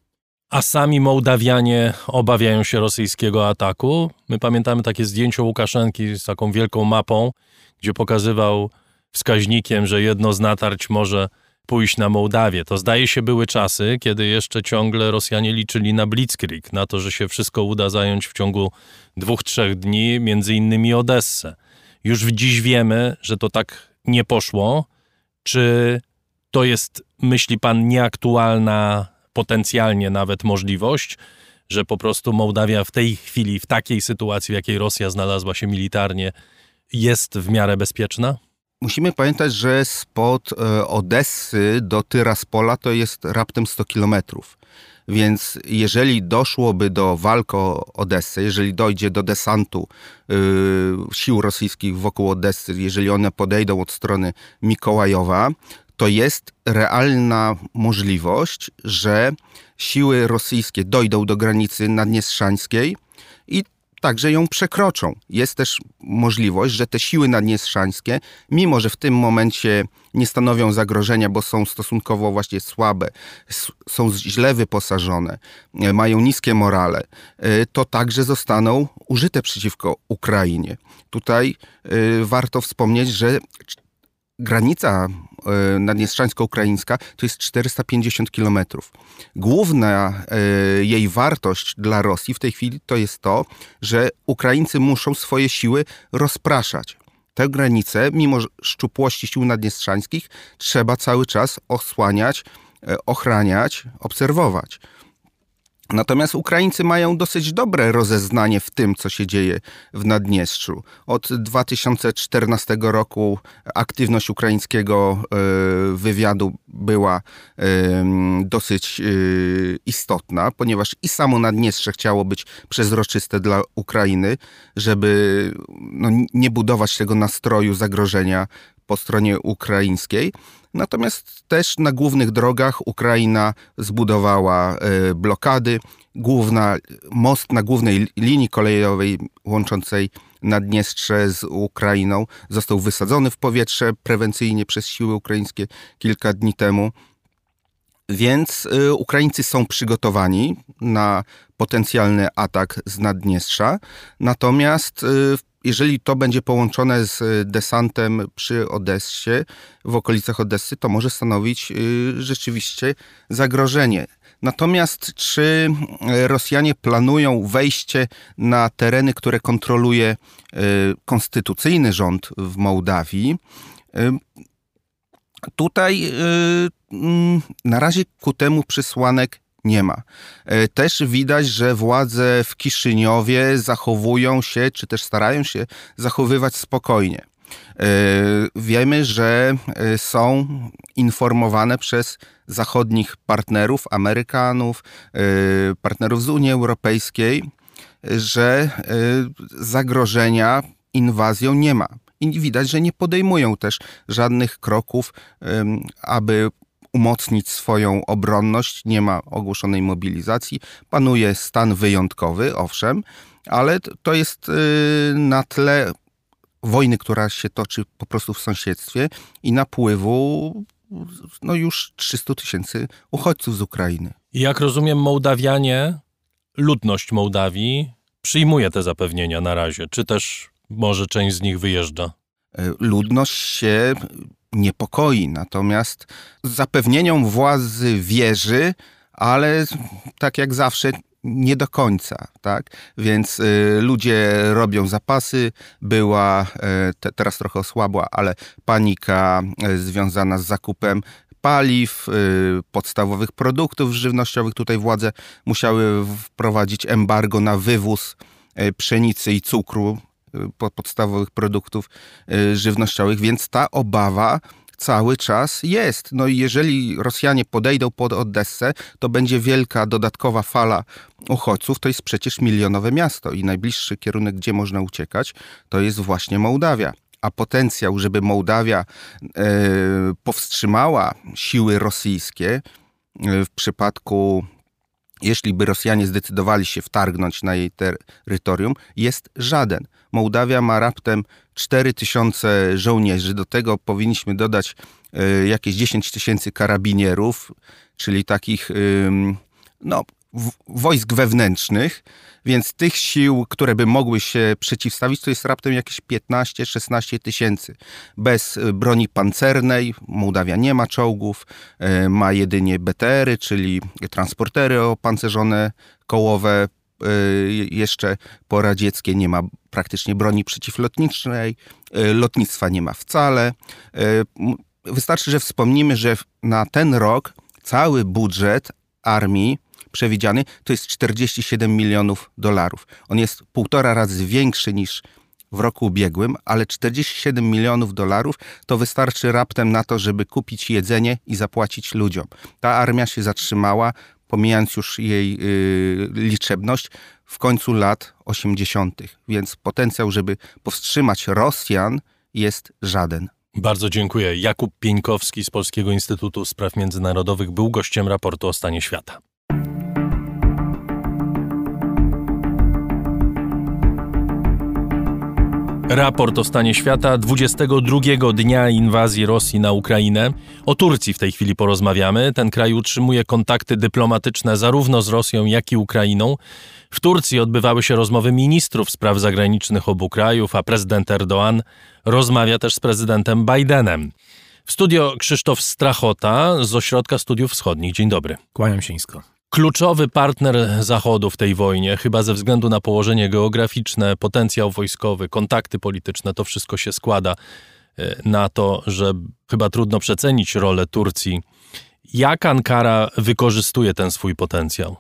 S1: A sami Mołdawianie obawiają się rosyjskiego ataku. My pamiętamy takie zdjęcie Łukaszenki z taką wielką mapą, gdzie pokazywał wskaźnikiem, że jedno z natarć może pójść na Mołdawię. To zdaje się były czasy, kiedy jeszcze ciągle Rosjanie liczyli na Blitzkrieg, na to, że się wszystko uda zająć w ciągu dwóch, trzech dni, między innymi Odessę. Już dziś wiemy, że to tak nie poszło. Czy to jest, myśli pan, nieaktualna potencjalnie nawet możliwość, że po prostu Mołdawia w tej chwili, w takiej sytuacji, w jakiej Rosja znalazła się militarnie, jest w miarę bezpieczna?
S3: Musimy pamiętać, że spod e, Odessy do Tyraspola to jest raptem 100 kilometrów. Więc jeżeli doszłoby do walki o Odessę, jeżeli dojdzie do desantu yy, sił rosyjskich wokół Odessy, jeżeli one podejdą od strony Mikołajowa, to jest realna możliwość, że siły rosyjskie dojdą do granicy naddniestrzańskiej i także ją przekroczą. Jest też możliwość, że te siły naddniestrzańskie, mimo że w tym momencie nie stanowią zagrożenia, bo są stosunkowo właśnie słabe, są źle wyposażone, e, mają niskie morale, e, to także zostaną użyte przeciwko Ukrainie. Tutaj e, warto wspomnieć, że granica e, naddniestrzańsko-ukraińska to jest 450 kilometrów. Główna e, jej wartość dla Rosji w tej chwili to jest to, że Ukraińcy muszą swoje siły rozpraszać. Tę granicę, mimo szczupłości sił naddniestrzańskich, trzeba cały czas osłaniać, e, ochraniać, obserwować. Natomiast Ukraińcy mają dosyć dobre rozeznanie w tym, co się dzieje w Naddniestrzu. Od 2014 roku aktywność ukraińskiego e, wywiadu była dosyć e, istotna, ponieważ i samo Naddniestrze chciało być przezroczyste dla Ukrainy, żeby no, nie budować tego nastroju zagrożenia po stronie ukraińskiej. Natomiast też na głównych drogach Ukraina zbudowała e, blokady. Główna, most na głównej linii kolejowej łączącej Naddniestrze z Ukrainą został wysadzony w powietrze prewencyjnie przez siły ukraińskie kilka dni temu. Więc e, Ukraińcy są przygotowani na potencjalny atak z Naddniestrza. Natomiast e, jeżeli to będzie połączone z y, desantem przy Odessie, w okolicach Odessy, to może stanowić y, rzeczywiście zagrożenie. Natomiast czy y, Rosjanie planują wejście na tereny, które kontroluje konstytucyjny rząd w Mołdawii? Tutaj mm, na razie ku temu przysłanek nie ma. E, też widać, że władze w Kiszyniowie zachowują się, czy też starają się zachowywać spokojnie. E, wiemy, że e, są informowane przez zachodnich partnerów, Amerykanów, partnerów z Unii Europejskiej, że zagrożenia inwazją nie ma. I widać, że nie podejmują też żadnych kroków, aby umocnić swoją obronność, nie ma ogłoszonej mobilizacji, panuje stan wyjątkowy, owszem, ale to jest y, na tle wojny, która się toczy po prostu w sąsiedztwie i napływu no już 300 tysięcy uchodźców z Ukrainy.
S1: Jak rozumiem, Mołdawianie, ludność Mołdawii przyjmuje te zapewnienia na razie, czy też może część z nich wyjeżdża?
S3: Y, ludność się niepokoi. Natomiast zapewnieniom władzy wierzy, ale tak jak zawsze nie do końca, tak? Więc y, ludzie robią zapasy, była, y, te, teraz trochę osłabła, ale panika y, związana z zakupem paliw, y, podstawowych produktów żywnościowych. Tutaj władze musiały wprowadzić embargo na wywóz pszenicy i cukru, podstawowych produktów żywnościowych, więc ta obawa cały czas jest. No i jeżeli Rosjanie podejdą pod Odessę, to będzie wielka dodatkowa fala uchodźców. To jest przecież milionowe miasto i najbliższy kierunek, gdzie można uciekać, to jest właśnie Mołdawia a potencjał, żeby Mołdawia e, powstrzymała siły rosyjskie e, w przypadku, jeśli by Rosjanie zdecydowali się wtargnąć na jej terytorium, jest żaden. Mołdawia ma raptem 4 tysiące żołnierzy, do tego powinniśmy dodać e, jakieś 10 tysięcy karabinierów, czyli takich no, wojsk wewnętrznych, więc tych sił, które by mogły się przeciwstawić, to jest raptem jakieś 15-16 tysięcy. Bez e, broni pancernej, Mołdawia nie ma czołgów, e, ma jedynie BTR-y, czyli transportery opancerzone kołowe, jeszcze poradzieckie, nie ma praktycznie broni przeciwlotniczej, lotnictwa nie ma wcale. Wystarczy, że wspomnimy, że na ten rok cały budżet armii przewidziany to jest 47 milionów dolarów. On jest półtora razy większy niż w roku ubiegłym, ale 47 milionów dolarów to wystarczy raptem na to, żeby kupić jedzenie i zapłacić ludziom. Ta armia się zatrzymała, pomijając już jej y, liczebność, w końcu lat 80., więc potencjał, żeby powstrzymać Rosjan, jest żaden.
S1: Bardzo dziękuję. Jakub Pieńkowski z Polskiego Instytutu Spraw Międzynarodowych był gościem raportu o stanie świata. Raport o stanie świata 22 dnia inwazji Rosji na Ukrainę. O Turcji w tej chwili porozmawiamy. Ten kraj utrzymuje kontakty dyplomatyczne zarówno z Rosją, jak i Ukrainą. W Turcji odbywały się rozmowy ministrów spraw zagranicznych obu krajów, a prezydent Erdoğan rozmawia też z prezydentem Bidenem. W studio Krzysztof Strachota z Ośrodka Studiów Wschodnich. Dzień dobry.
S4: Kłaniam się nisko
S1: kluczowy partner Zachodu w tej wojnie, chyba ze względu na położenie geograficzne, potencjał wojskowy, kontakty polityczne, to wszystko się składa e, na to, że chyba trudno przecenić rolę Turcji. Jak Ankara wykorzystuje ten swój potencjał?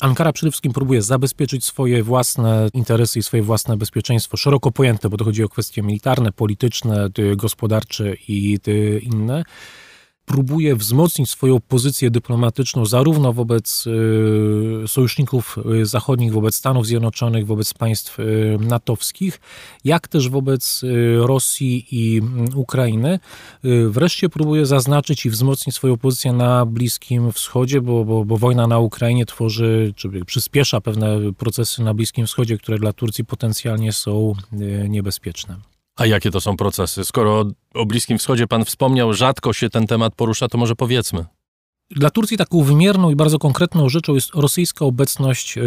S4: Ankara przede wszystkim próbuje zabezpieczyć swoje własne interesy i swoje własne bezpieczeństwo, szeroko pojęte, bo to chodzi o kwestie militarne, polityczne, gospodarcze i inne próbuje wzmocnić swoją pozycję dyplomatyczną zarówno wobec y, sojuszników y, zachodnich, wobec Stanów Zjednoczonych, wobec państw y, natowskich, jak też wobec Rosji i mm, Ukrainy. Wreszcie próbuje zaznaczyć i wzmocnić swoją pozycję na Bliskim Wschodzie, bo, bo, bo wojna na Ukrainie tworzy, czy przyspiesza pewne procesy na Bliskim Wschodzie, które dla Turcji potencjalnie są niebezpieczne.
S1: A jakie to są procesy? Skoro o Bliskim Wschodzie pan wspomniał, rzadko się ten temat porusza, to może powiedzmy.
S4: Dla Turcji taką wymierną i bardzo konkretną rzeczą jest rosyjska obecność e,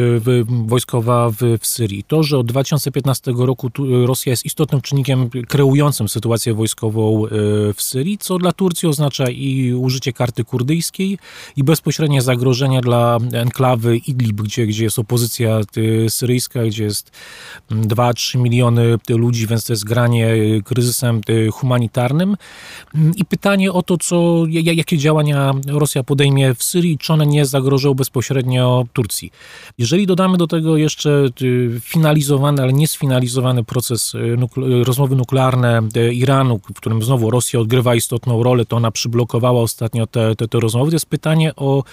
S4: wojskowa w, w, Syrii. To, że od 2015 roku Rosja jest istotnym czynnikiem kreującym sytuację wojskową e, w Syrii, co dla Turcji oznacza i użycie karty kurdyjskiej, i bezpośrednie zagrożenia dla enklawy Idlib, gdzie, gdzie jest opozycja e, syryjska, gdzie jest 2-3 miliony ludzi, więc to jest granie kryzysem humanitarnym. I pytanie o to, co, jakie działania Rosja podejmie w Syrii, czy one nie zagrożą bezpośrednio Turcji. Jeżeli dodamy do tego jeszcze y, finalizowany, ale niesfinalizowany proces y, nukle rozmowy nuklearne y, Iranu, w którym znowu Rosja odgrywa istotną rolę, to ona przyblokowała ostatnio te, te, te rozmowy, to jest pytanie o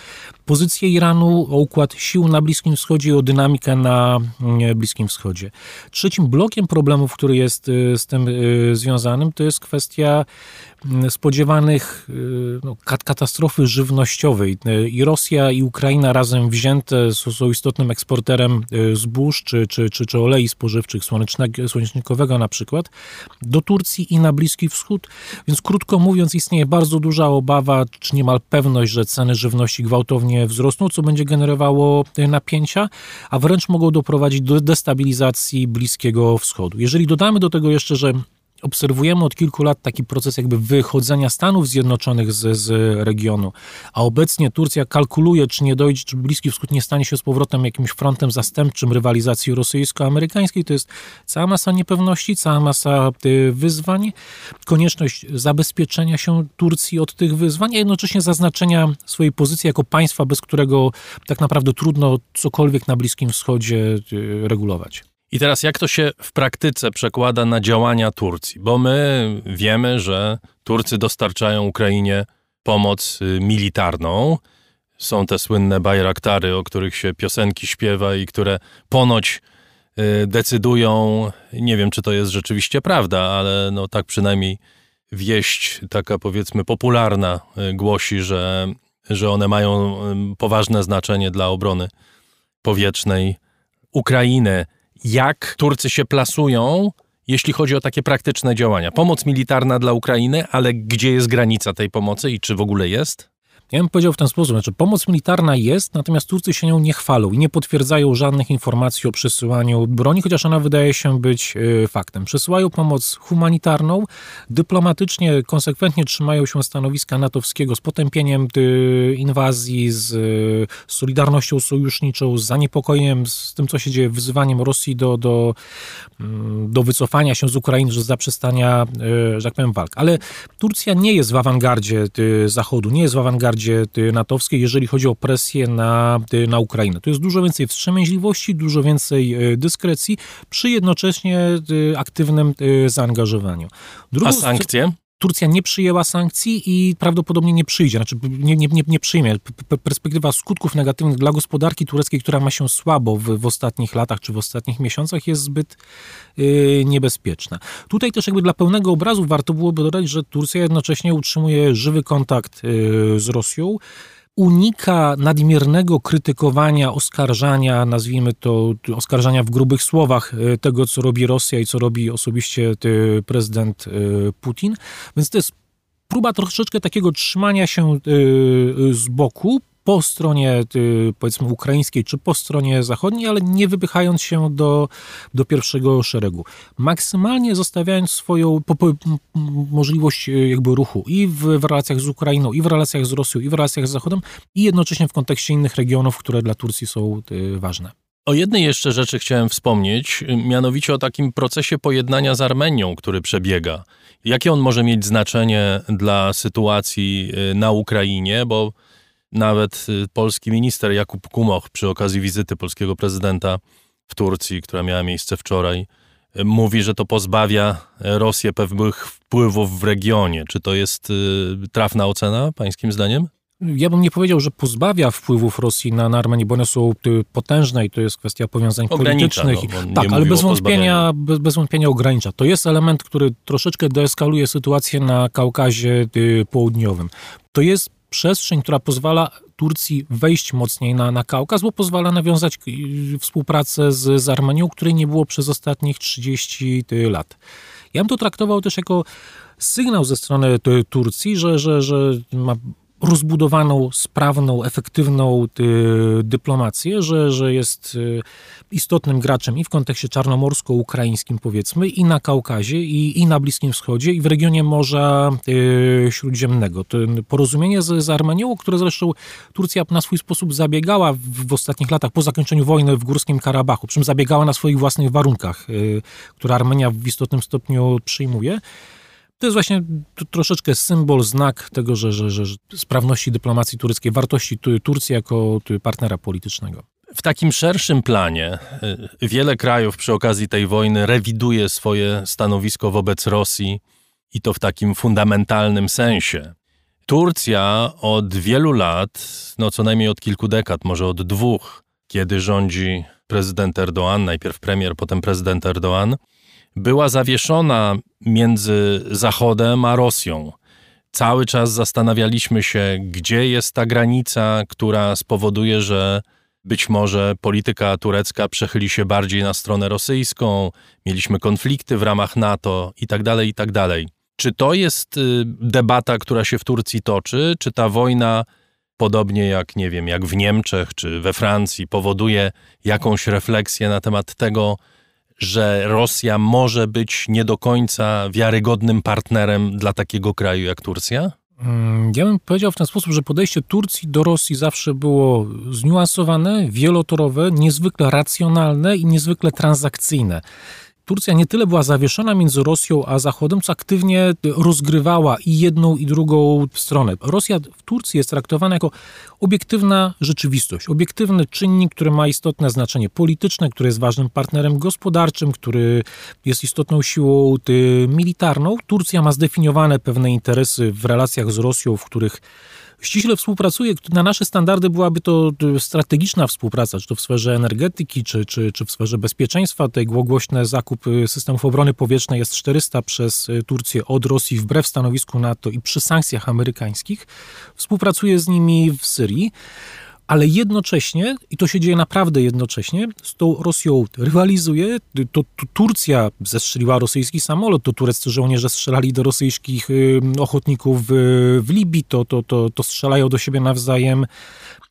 S4: pozycję Iranu, o układ sił na Bliskim Wschodzie i o dynamikę na Bliskim Wschodzie. Trzecim blokiem problemów, który jest z tym związanym, to jest kwestia spodziewanych no, katastrofy żywnościowej żywnościowej. I Rosja i Ukraina razem wzięte są, istotnym eksporterem e, zbóż czy, czy, czy, czy olei spożywczych, słonecznikowego na przykład, do Turcji i na Bliski Wschód. Więc krótko mówiąc, istnieje bardzo duża obawa, czy niemal pewność, że ceny żywności gwałtownie wzrosną, co będzie generowało napięcia, a wręcz mogą doprowadzić do destabilizacji Bliskiego Wschodu. Jeżeli dodamy do tego jeszcze, że obserwujemy od kilku lat taki proces jakby wychodzenia Stanów Zjednoczonych z, z regionu, a obecnie Turcja kalkuluje, czy nie dojdzie, czy Bliski Wschód nie stanie się z powrotem jakimś frontem zastępczym rywalizacji rosyjsko-amerykańskiej. To jest cała masa niepewności, cała masa y, wyzwań, konieczność zabezpieczenia się Turcji od tych wyzwań, a jednocześnie zaznaczenia swojej pozycji jako państwa, bez którego tak naprawdę trudno cokolwiek na Bliskim Wschodzie y, regulować.
S1: I teraz jak to się w praktyce przekłada na działania Turcji? Bo my wiemy, że Turcy dostarczają Ukrainie pomoc y, militarną. Są te słynne bajraktary, o których się piosenki śpiewa i które ponoć y, decydują, nie wiem czy to jest rzeczywiście prawda, ale no tak przynajmniej wieść taka powiedzmy popularna y, głosi, że, że one mają poważne znaczenie dla obrony powietrznej Ukrainy jak Turcy się plasują, jeśli chodzi o takie praktyczne działania. Pomoc militarna dla Ukrainy, ale gdzie jest granica tej pomocy i czy w ogóle jest?
S4: Ja bym powiedział w ten sposób, znaczy pomoc militarna jest, natomiast Turcy się nią nie chwalą i nie potwierdzają żadnych informacji o przesyłaniu broni, chociaż ona wydaje się być e, faktem. Przesyłają pomoc humanitarną, dyplomatycznie, konsekwentnie trzymają się stanowiska natowskiego z potępieniem e, inwazji, z e, solidarnością sojuszniczą, z zaniepokojeniem z tym, co się dzieje, wzywaniem Rosji do, do, mm, do wycofania się z Ukrainy, że zaprzestania, że tak powiem, walk. Ale Turcja nie jest w awangardzie Zachodu, nie jest w awangardzie awangardzie natowskiej, jeżeli chodzi o presję na, na Ukrainę. To jest dużo więcej wstrzemięźliwości, dużo więcej e, dyskrecji przy jednocześnie aktywnym zaangażowaniu.
S1: Drugą A sankcje?
S4: Turcja nie przyjęła sankcji i prawdopodobnie nie przyjdzie, znaczy nie, nie, nie, przyjmie. Perspektywa skutków negatywnych dla gospodarki tureckiej, która ma się słabo w, w ostatnich latach czy w ostatnich miesiącach, jest zbyt yy, niebezpieczna. Tutaj też jakby dla pełnego obrazu warto byłoby dodać, że Turcja jednocześnie utrzymuje żywy kontakt yy, z Rosją unika nadmiernego krytykowania, oskarżania, nazwijmy to oskarżania w grubych słowach e, tego, co robi Rosja i co robi osobiście e, prezydent e, Putin. Więc to jest próba troszeczkę takiego trzymania się z boku, po stronie y, powiedzmy ukraińskiej czy po stronie zachodniej, ale nie wypychając się do, do pierwszego szeregu. Maksymalnie zostawiając swoją możliwość y, jakby ruchu i w, w relacjach z Ukrainą, i w relacjach z Rosją, i w relacjach z Zachodem, i jednocześnie w kontekście innych regionów, które dla Turcji są y, ważne.
S1: O jednej jeszcze rzeczy chciałem wspomnieć, mianowicie o takim procesie pojednania z Armenią, który przebiega. Jakie on może mieć znaczenie dla sytuacji na Ukrainie, bo nawet y, polski minister Jakub Kumoch przy okazji wizyty polskiego prezydenta w Turcji, która miała miejsce wczoraj, y, mówi, że to pozbawia Rosję pewnych wpływów w regionie. Czy to jest y, trafna ocena, pańskim zdaniem?
S4: Ja bym nie powiedział, że pozbawia wpływów Rosji na, na Armenię, bo one są potężne i to jest kwestia powiązań
S1: ogranicza,
S4: politycznych.
S1: No,
S4: tak, ale bez wątpienia, bez, bez, wątpienia ogranicza. To jest element, który troszeczkę deeskaluje sytuację na Kaukazie Południowym. To jest przestrzeń, która pozwala Turcji wejść mocniej na, na Kaukaz, bo pozwala nawiązać współpracę z, z Armenią, której nie było przez ostatnich 30 lat. Ja bym to traktował też jako sygnał ze strony Turcji, że, że, że ma rozbudowaną, sprawną, efektywną y, dyplomację, że, że jest y, istotnym graczem i w kontekście czarnomorsko-ukraińskim powiedzmy, i na Kaukazie, i, i na Bliskim Wschodzie, i w regionie Morza y, Śródziemnego. To porozumienie z, z Armenią, które zresztą Turcja na swój sposób zabiegała w, w ostatnich latach po zakończeniu wojny w Górskim Karabachu, przy czym zabiegała na swoich własnych warunkach, które Armenia w istotnym stopniu przyjmuje. To jest właśnie troszeczkę symbol, znak tego, że, że, że sprawności dyplomacji tureckiej, wartości Turcji jako partnera politycznego.
S1: W takim szerszym planie y, wiele krajów przy okazji tej wojny rewiduje swoje stanowisko wobec Rosji i to w takim fundamentalnym sensie. Turcja od wielu lat, no co najmniej od kilku dekad, może od dwóch, kiedy rządzi prezydent Erdoğan, najpierw premier, potem prezydent Erdoğan, była zawieszona między Zachodem a Rosją. Cały czas zastanawialiśmy się, gdzie jest ta granica, która spowoduje, że być może polityka turecka przechyli się bardziej na stronę rosyjską, mieliśmy konflikty w ramach NATO itd., tak itd. Tak czy to jest y, debata, która się w Turcji toczy? Czy ta wojna, podobnie jak, nie wiem, jak w Niemczech czy we Francji, powoduje jakąś refleksję na temat tego, że Rosja może być nie do końca wiarygodnym partnerem dla takiego kraju jak Turcja?
S4: Mm, ja bym powiedział w ten sposób, że podejście Turcji do Rosji zawsze było zniuansowane, wielotorowe, niezwykle racjonalne i niezwykle transakcyjne. Turcja nie tyle była zawieszona między Rosją a Zachodem, co aktywnie rozgrywała i jedną, i drugą stronę. Rosja w Turcji jest traktowana jako obiektywna rzeczywistość, obiektywny czynnik, który ma istotne znaczenie polityczne, który jest ważnym partnerem gospodarczym, który jest istotną siłą militarną. Turcja ma zdefiniowane pewne interesy w relacjach z Rosją, w których ściśle współpracuje. Na nasze standardy byłaby to y, strategiczna współpraca, czy to w sferze energetyki, czy, czy, czy w sferze bezpieczeństwa. Tej głośny zakup y, systemów obrony powietrznej jest 400 przez y, Turcję od Rosji wbrew stanowisku NATO i przy sankcjach amerykańskich. Współpracuje z nimi w Syrii ale jednocześnie, i to się dzieje naprawdę jednocześnie, z tą Rosją rywalizuje. To, to Turcja zestrzeliła rosyjski samolot, to tureccy żołnierze strzelali do rosyjskich ochotników w, Libii, to, to, to, to strzelają do siebie nawzajem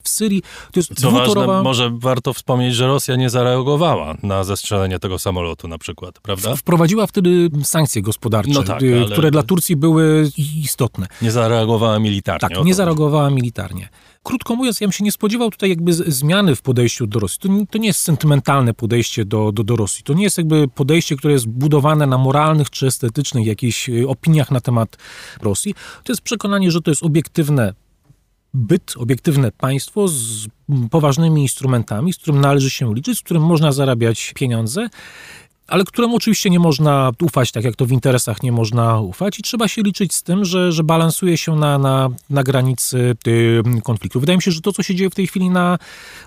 S4: w Syrii. To jest
S1: Co dwutorowa... ważne, może warto wspomnieć, że Rosja nie zareagowała na zestrzelenie tego samolotu na przykład, prawda?
S4: Wprowadziła wtedy sankcje gospodarcze, no tak, y, które ale... dla Turcji były istotne.
S1: Nie zareagowała militarnie.
S4: Tak, nie zareagowała militarnie. Krótko mówiąc, ja bym się nie spodziewał tutaj jakby zmiany w podejściu do Rosji. To nie, to nie jest sentymentalne podejście do, do, do Rosji. To nie jest jakby podejście, które jest budowane na moralnych czy estetycznych jakichś y, opiniach na temat Rosji. To jest przekonanie, że to jest obiektywne byt, obiektywne państwo z poważnymi instrumentami, z którym należy się liczyć, z którym można zarabiać pieniądze ale któremu oczywiście nie można ufać, tak jak to w interesach nie można ufać i trzeba się liczyć z tym, że, że balansuje się na, na, na granicy konfliktu. Wydaje mi się, że to, co się dzieje w tej chwili na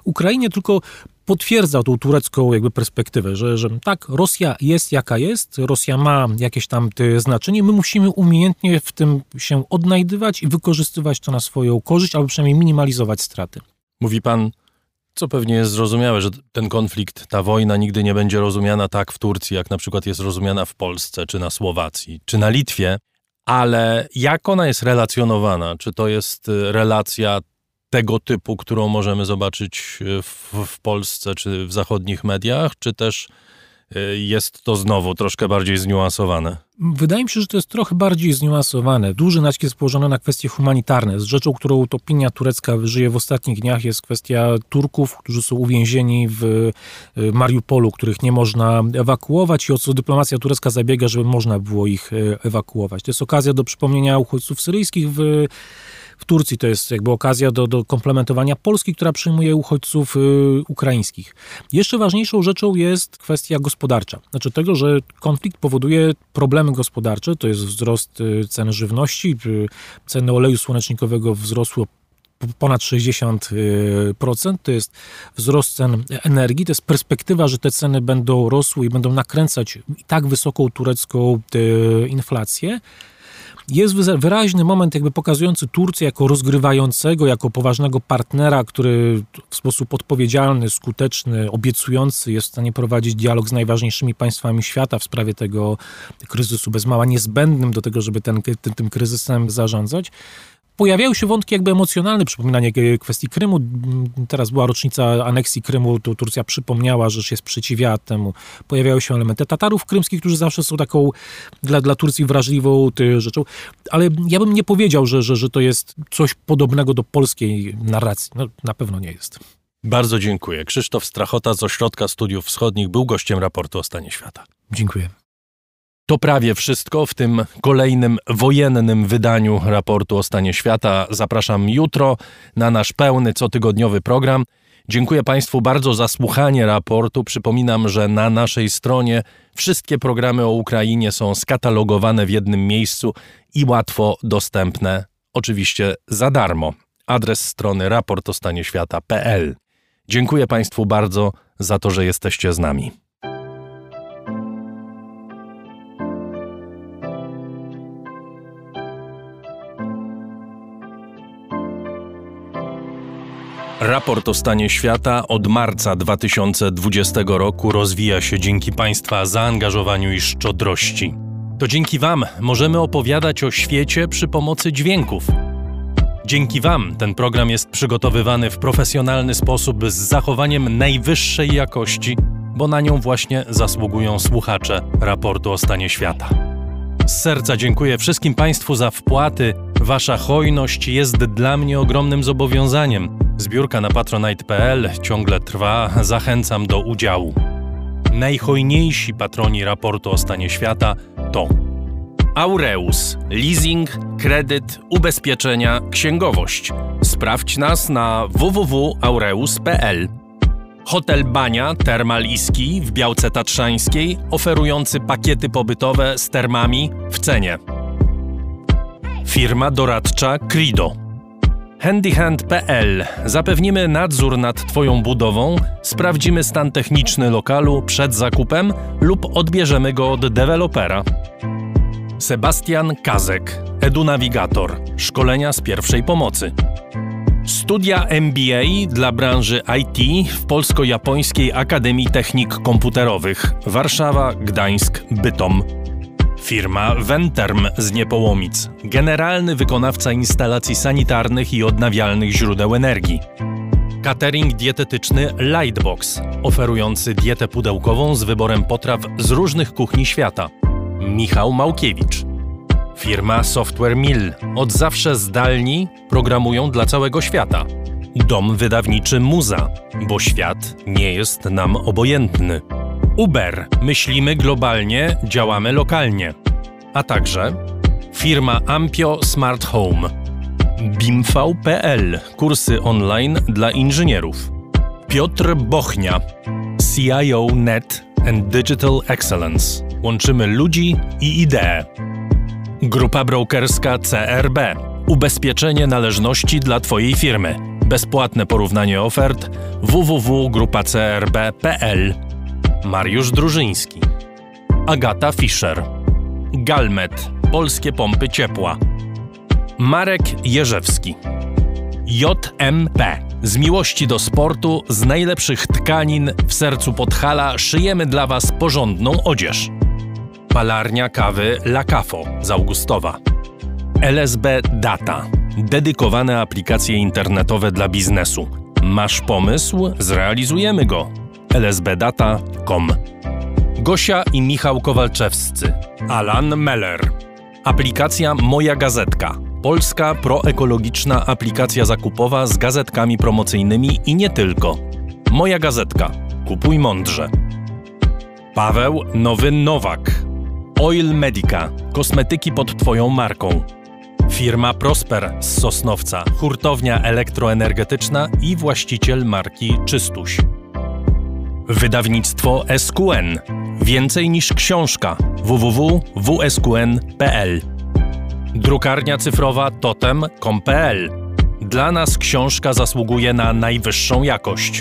S4: Ukrainie, tylko potwierdza tą turecką jakby perspektywę, że, że tak, Rosja jest jaka jest, Rosja ma jakieś tam znaczenie, my musimy umiejętnie w tym się odnajdywać i wykorzystywać to na swoją korzyść, albo przynajmniej minimalizować straty.
S1: Mówi pan co pewnie jest zrozumiałe, że ten konflikt, ta wojna nigdy nie będzie rozumiana tak w Turcji, jak na przykład jest rozumiana w Polsce, czy na Słowacji, czy na Litwie, ale jak ona jest relacjonowana? Czy to jest y, relacja tego typu, którą możemy zobaczyć y, w, w Polsce, czy w zachodnich mediach, czy też Y, jest to znowu troszkę bardziej zniuansowane.
S4: Wydaje mi się, że to jest trochę bardziej zniuansowane. Duży nacisk jest położony na kwestie humanitarne. Z rzeczą, którą opinia turecka żyje w ostatnich dniach, jest kwestia Turków, którzy są uwięzieni w y, Mariupolu, których nie można ewakuować i o co dyplomacja turecka zabiega, żeby można było ich y, ewakuować. To jest okazja do przypomnienia uchodźców syryjskich w w Turcji to jest jakby okazja do, do komplementowania Polski, która przyjmuje uchodźców y, ukraińskich. Jeszcze ważniejszą rzeczą jest kwestia gospodarcza. Znaczy tego, że konflikt powoduje problemy gospodarcze, to jest wzrost y, cen żywności, y, ceny oleju słonecznikowego wzrosły ponad 60%, to jest wzrost cen energii, to jest perspektywa, że te ceny będą rosły i będą nakręcać i tak wysoką turecką inflację jest wyraźny moment jakby pokazujący Turcję jako rozgrywającego, jako poważnego partnera, który w sposób odpowiedzialny, skuteczny, obiecujący jest w stanie prowadzić dialog z najważniejszymi państwami świata w sprawie tego kryzysu, bez mała niezbędnym do tego, żeby ten, tym, tym kryzysem zarządzać pojawiają się wątki jakby emocjonalne, przypominanie kwestii Krymu. Teraz była rocznica aneksji Krymu, to Turcja przypomniała, że się sprzeciwiała temu. Pojawiają się elementy Tatarów krymskich, którzy zawsze są taką dla, dla Turcji wrażliwą rzeczą. Ale ja bym nie powiedział, że, że, że to jest coś podobnego do polskiej narracji. No, na pewno nie jest.
S1: Bardzo dziękuję. Krzysztof Strachota z Ośrodka Studiów Wschodnich był gościem raportu o stanie świata.
S4: Dziękuję.
S1: To prawie wszystko w tym kolejnym wojennym wydaniu raportu o stanie świata. Zapraszam jutro na nasz pełny cotygodniowy program. Dziękuję Państwu bardzo za słuchanie raportu. Przypominam, że na naszej stronie wszystkie programy o Ukrainie są skatalogowane w jednym miejscu i łatwo dostępne, oczywiście za darmo. Adres strony raportostanieświata.pl. Dziękuję Państwu bardzo za to, że jesteście z nami. Raport o stanie świata od marca 2020 roku rozwija się dzięki Państwa zaangażowaniu i szczodrości. To dzięki Wam możemy opowiadać o świecie przy pomocy dźwięków. Dzięki Wam ten program jest przygotowywany w profesjonalny sposób z zachowaniem najwyższej jakości, bo na nią właśnie zasługują słuchacze raportu o stanie świata. Z serca dziękuję wszystkim Państwu za wpłaty. Wasza hojność jest dla mnie ogromnym zobowiązaniem. Zbiórka na patronite.pl ciągle trwa, zachęcam do udziału. Najhojniejsi patroni raportu o stanie świata to Aureus, leasing, kredyt, ubezpieczenia, księgowość. Sprawdź nas na www.aureus.pl. Hotel Bania Termal w Białce Tatrzańskiej, oferujący pakiety pobytowe z termami w cenie. Firma doradcza Crido. Handyhand.pl. Zapewnimy nadzór nad Twoją budową, sprawdzimy stan techniczny lokalu przed zakupem lub odbierzemy go od dewelopera. Sebastian Kazek, edunawigator, szkolenia z pierwszej pomocy. Studia MBA dla branży IT w Polsko-Japońskiej Akademii Technik Komputerowych Warszawa, Gdańsk, Bytom. Firma Venterm z Niepołomic, generalny wykonawca instalacji sanitarnych i odnawialnych źródeł energii. Catering dietetyczny Lightbox, oferujący dietę pudełkową z wyborem potraw z różnych kuchni świata. Michał Małkiewicz. Firma Software Mill. Od zawsze zdalni programują dla całego świata. Dom wydawniczy Muza, bo świat nie jest nam obojętny. Uber. Myślimy globalnie, działamy lokalnie. A także firma Ampio Smart Home. BIMV.pl. Kursy online dla inżynierów. Piotr Bochnia. CIO Net and Digital Excellence. Łączymy ludzi i idee. Grupa brokerska CRB. Ubezpieczenie należności dla Twojej firmy. Bezpłatne porównanie ofert www.grupacrb.pl. Mariusz Drużyński. Agata Fischer. Galmet. Polskie pompy ciepła. Marek Jerzewski. JMP. Z miłości do sportu, z najlepszych tkanin w sercu Podhala szyjemy dla Was porządną odzież. Palarnia kawy La Cafo z Augustowa. LSB Data. Dedykowane aplikacje internetowe dla biznesu. Masz pomysł? Zrealizujemy go. lsbdata.com Gosia i Michał Kowalczewscy. Alan Meller. Aplikacja Moja Gazetka. Polska proekologiczna aplikacja zakupowa z gazetkami promocyjnymi i nie tylko. Moja Gazetka. Kupuj mądrze. Paweł Nowy Nowak. Oil Medica. Kosmetyki pod Twoją marką. Firma Prosper z Sosnowca. Hurtownia elektroenergetyczna i właściciel marki Czystuś. Wydawnictwo SQN. Więcej niż książka. www.wsqn.pl Drukarnia cyfrowa totem.com.pl Dla nas książka zasługuje na najwyższą jakość.